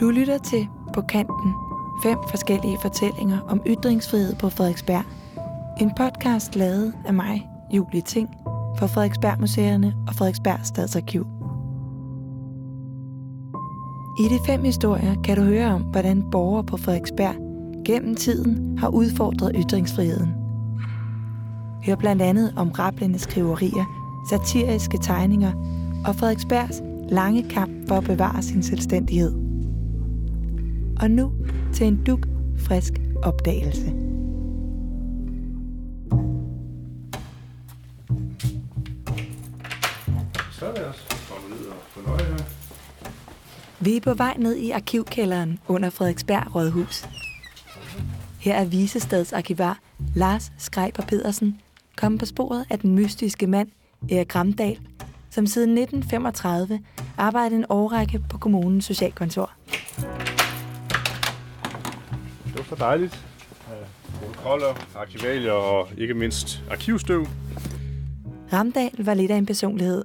Du lytter til På Kanten. Fem forskellige fortællinger om ytringsfrihed på Frederiksberg. En podcast lavet af mig, Julie Ting, for Frederiksberg Museerne og Frederiksberg Stadsarkiv. I de fem historier kan du høre om, hvordan borgere på Frederiksberg gennem tiden har udfordret ytringsfriheden. Hør blandt andet om rablende skriverier, satiriske tegninger og Frederiksbergs lange kamp for at bevare sin selvstændighed. Og nu til en duk frisk opdagelse. Så det også kommet ned og fornøje her. Vi er på vej ned i arkivkælderen under Frederiksberg Rådhus. Her er visestadsarkivar Lars Skreiber Pedersen kommet på sporet af den mystiske mand Erik Ramdal, som siden 1935 arbejdede en årrække på kommunens socialkontor. For dejligt. Protokoller, arkivalier og ikke mindst arkivstøv. Ramdal var lidt af en personlighed.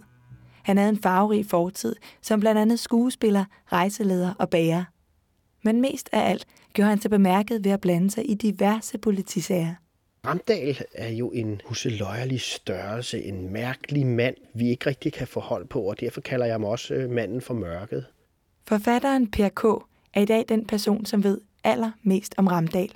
Han havde en farverig fortid, som blandt andet skuespiller, rejseleder og bager. Men mest af alt gjorde han sig bemærket ved at blande sig i diverse politisager. Ramdal er jo en huseløjerlig størrelse, en mærkelig mand, vi ikke rigtig kan få hold på, og derfor kalder jeg ham også øh, manden for mørket. Forfatteren Per K. er i dag den person, som ved allermest om Ramdal.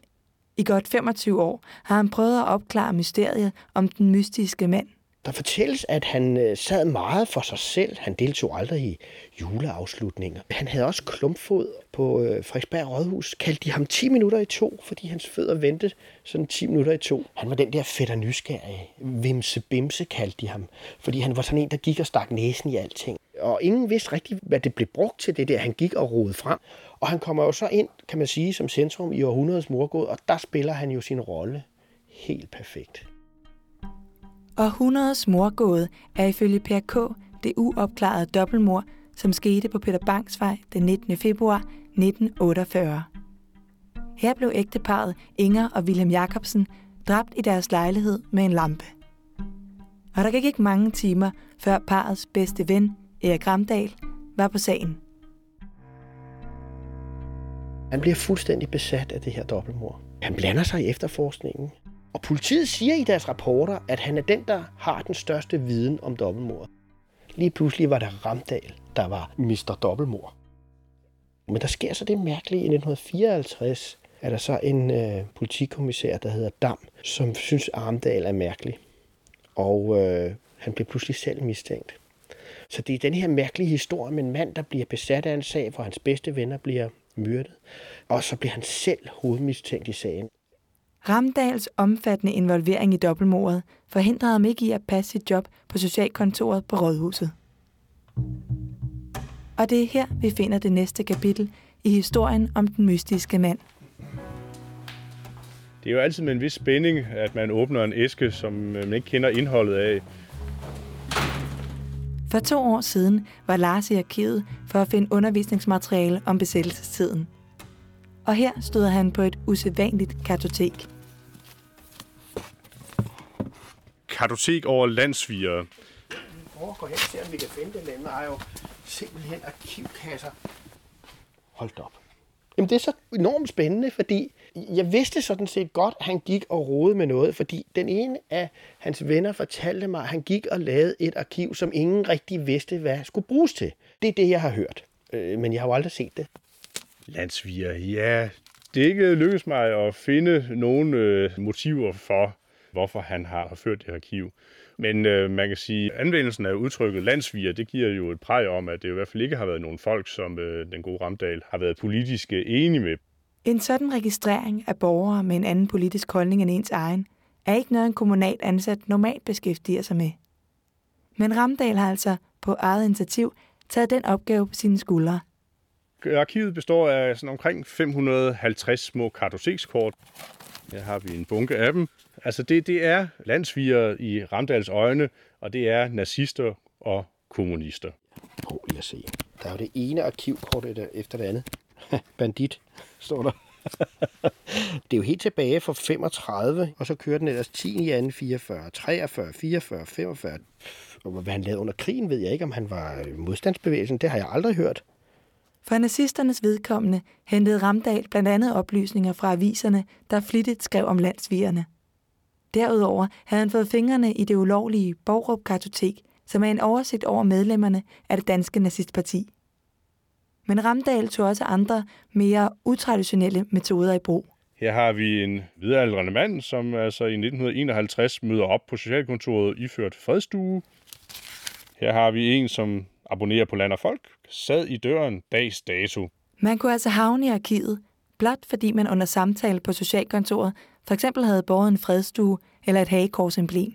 I godt 25 år har han prøvet at opklare mysteriet om den mystiske mand. Der fortælles, at han øh, sad meget for sig selv. Han deltog aldrig i juleafslutninger. Han havde også klumpfod på øh, Frederiksberg Rådhus. Kaldte de ham 10 minutter i to, fordi hans fødder ventede sådan 10 minutter i to. Han var den der fedt og nysgerrige. Vimse Bimse kaldte de ham, fordi han var sådan en, der gik og stak næsen i alting. Og ingen vidste rigtigt, hvad det blev brugt til, det der. Han gik og rodede frem. Og han kommer jo så ind, kan man sige, som centrum i århundredets morgåd, og der spiller han jo sin rolle helt perfekt. Århundredets morgåde er ifølge Per K. det uopklarede dobbeltmor, som skete på Peter Bangs vej den 19. februar 1948. Her blev ægteparet Inger og Wilhelm Jacobsen dræbt i deres lejlighed med en lampe. Og der gik ikke mange timer, før parets bedste ven, Erik Ramdal, var på sagen. Han bliver fuldstændig besat af det her dobbeltmord. Han blander sig i efterforskningen. Og politiet siger i deres rapporter, at han er den, der har den største viden om dobbeltmord. Lige pludselig var det Ramdal, der var Mr. Dobbeltmord. Men der sker så det mærkelige. I 1954 at der så en øh, politikommissær, der hedder Dam, som synes, at Ramdal er mærkelig. Og øh, han bliver pludselig selv mistænkt. Så det er den her mærkelige historie med en mand, der bliver besat af en sag, hvor hans bedste venner bliver myrdet. Og så bliver han selv hovedmistænkt i sagen. Ramdals omfattende involvering i dobbeltmordet forhindrede ham ikke i at passe sit job på socialkontoret på Rådhuset. Og det er her, vi finder det næste kapitel i historien om den mystiske mand. Det er jo altid med en vis spænding, at man åbner en æske, som man ikke kender indholdet af. For to år siden var Lars i arkivet for at finde undervisningsmateriale om besættelsestiden. Og her stod han på et usædvanligt kartotek. Kartotek over landsvigere. Prøv at gå hen og se, om vi kan finde det, men der er jo simpelthen arkivkasser. Hold op. Jamen, det er så enormt spændende, fordi jeg vidste sådan set godt, at han gik og rode med noget, fordi den ene af hans venner fortalte mig, at han gik og lavede et arkiv, som ingen rigtig vidste, hvad skulle bruges til. Det er det, jeg har hørt, øh, men jeg har jo aldrig set det. Landsviger, ja. Det er ikke lykkedes mig at finde nogle øh, motiver for, hvorfor han har ført det arkiv. Men øh, man kan sige, at anvendelsen af udtrykket landsviger, det giver jo et præg om, at det i hvert fald ikke har været nogle folk, som øh, den gode Ramdal har været politisk enige med. En sådan registrering af borgere med en anden politisk holdning end ens egen, er ikke noget, en kommunalt ansat normalt beskæftiger sig med. Men Ramdal har altså på eget initiativ taget den opgave på sine skuldre. Arkivet består af sådan omkring 550 små kartotekskort. Her har vi en bunke af dem. Altså det, det er landsviger i Ramdals øjne, og det er nazister og kommunister. Prøv lige at se. Der er jo det ene arkivkort efter det andet. Bandit, står der. det er jo helt tilbage fra 35, og så kører den ellers 10 i 2. 44, 43, 44, 45. Og hvad han lavede under krigen, ved jeg ikke, om han var modstandsbevægelsen. Det har jeg aldrig hørt. For nazisternes vedkommende hentede Ramdal blandt andet oplysninger fra aviserne, der flittigt skrev om landsvigerne. Derudover havde han fået fingrene i det ulovlige Borup Kartotek, som er en oversigt over medlemmerne af det danske nazistparti. Men Ramdal tog også andre, mere utraditionelle metoder i brug. Her har vi en viderealdrende mand, som altså i 1951 møder op på socialkontoret iført fredstue. Her har vi en, som abonnerer på Land og Folk, sad i døren dags dato. Man kunne altså havne i arkivet, blot fordi man under samtale på socialkontoret for eksempel havde båret en fredstue eller et hagekorsemblem.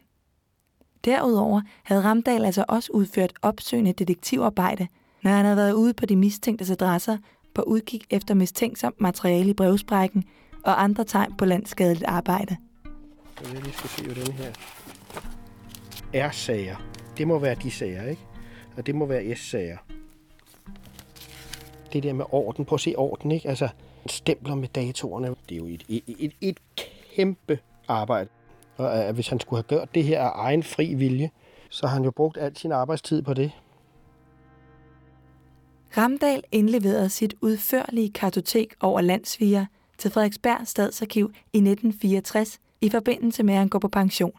Derudover havde Ramdal altså også udført opsøgende detektivarbejde, når han havde været ude på de mistænktes adresser på udkig efter mistænksomt materiale i brevsprækken og andre tegn på landskadeligt arbejde. Jeg lige skal se, hvad den her er sager. Det må være de sager, ikke? Og det må være S-sager. Det der med orden, prøv at se orden, ikke? Altså, stempler med datorerne, det er jo et, et, et, et kæmpe arbejde. Og at hvis han skulle have gjort det her af egen fri vilje, så har han jo brugt al sin arbejdstid på det. Ramdal indleverede sit udførlige kartotek over landsviger til Frederiksberg Stadsarkiv i 1964 i forbindelse med, at han går på pension.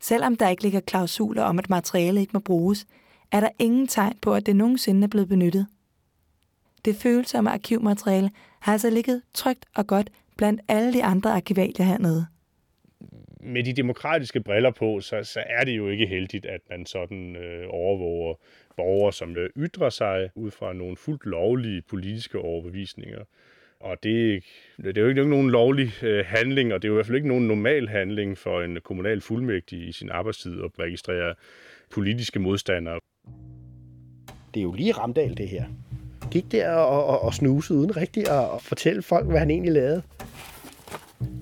Selvom der ikke ligger klausuler om, at materialet ikke må bruges, er der ingen tegn på, at det nogensinde er blevet benyttet. Det følsomme arkivmateriale har altså ligget trygt og godt blandt alle de andre arkivalier hernede. Med de demokratiske briller på, så, så er det jo ikke heldigt, at man sådan øh, overvåger borgere, som øh, ytrer sig ud fra nogle fuldt lovlige politiske overbevisninger. Og det, det er jo ikke nogen lovlig øh, handling, og det er jo i hvert fald ikke nogen normal handling for en kommunal fuldmægtig i sin arbejdstid at registrere politiske modstandere. Det er jo lige Ramdal, det her. Gik der og, og, og snusede uden rigtigt at, at fortælle folk, hvad han egentlig lavede.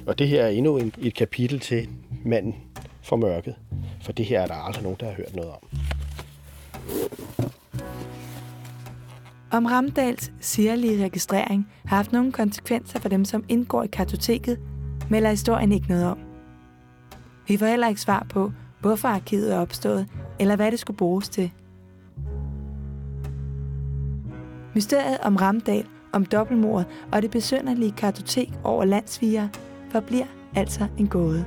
Og det her er endnu en, et kapitel til manden for mørket. For det her er der aldrig nogen, der har hørt noget om. Om Ramdals sirlige registrering har haft nogle konsekvenser for dem, som indgår i kartoteket, melder historien ikke noget om. Vi får heller ikke svar på, hvorfor arkivet er opstået, eller hvad det skulle bruges til. Mysteriet om Ramdal, om dobbeltmordet og det besønderlige kartotek over landsviger forbliver altså en gåde.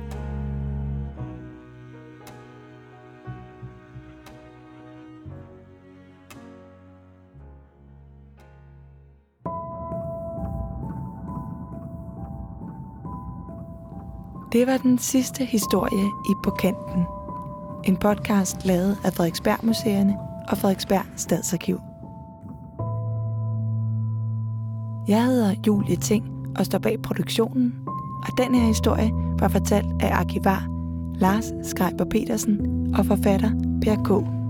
Det var den sidste historie i På Kanten. En podcast lavet af Frederiksberg Museerne og Frederiksberg Stadsarkiv. Jeg hedder Julie Ting og står bag produktionen, og den her historie var fortalt af arkivar Lars Skreiber Petersen og forfatter Per K.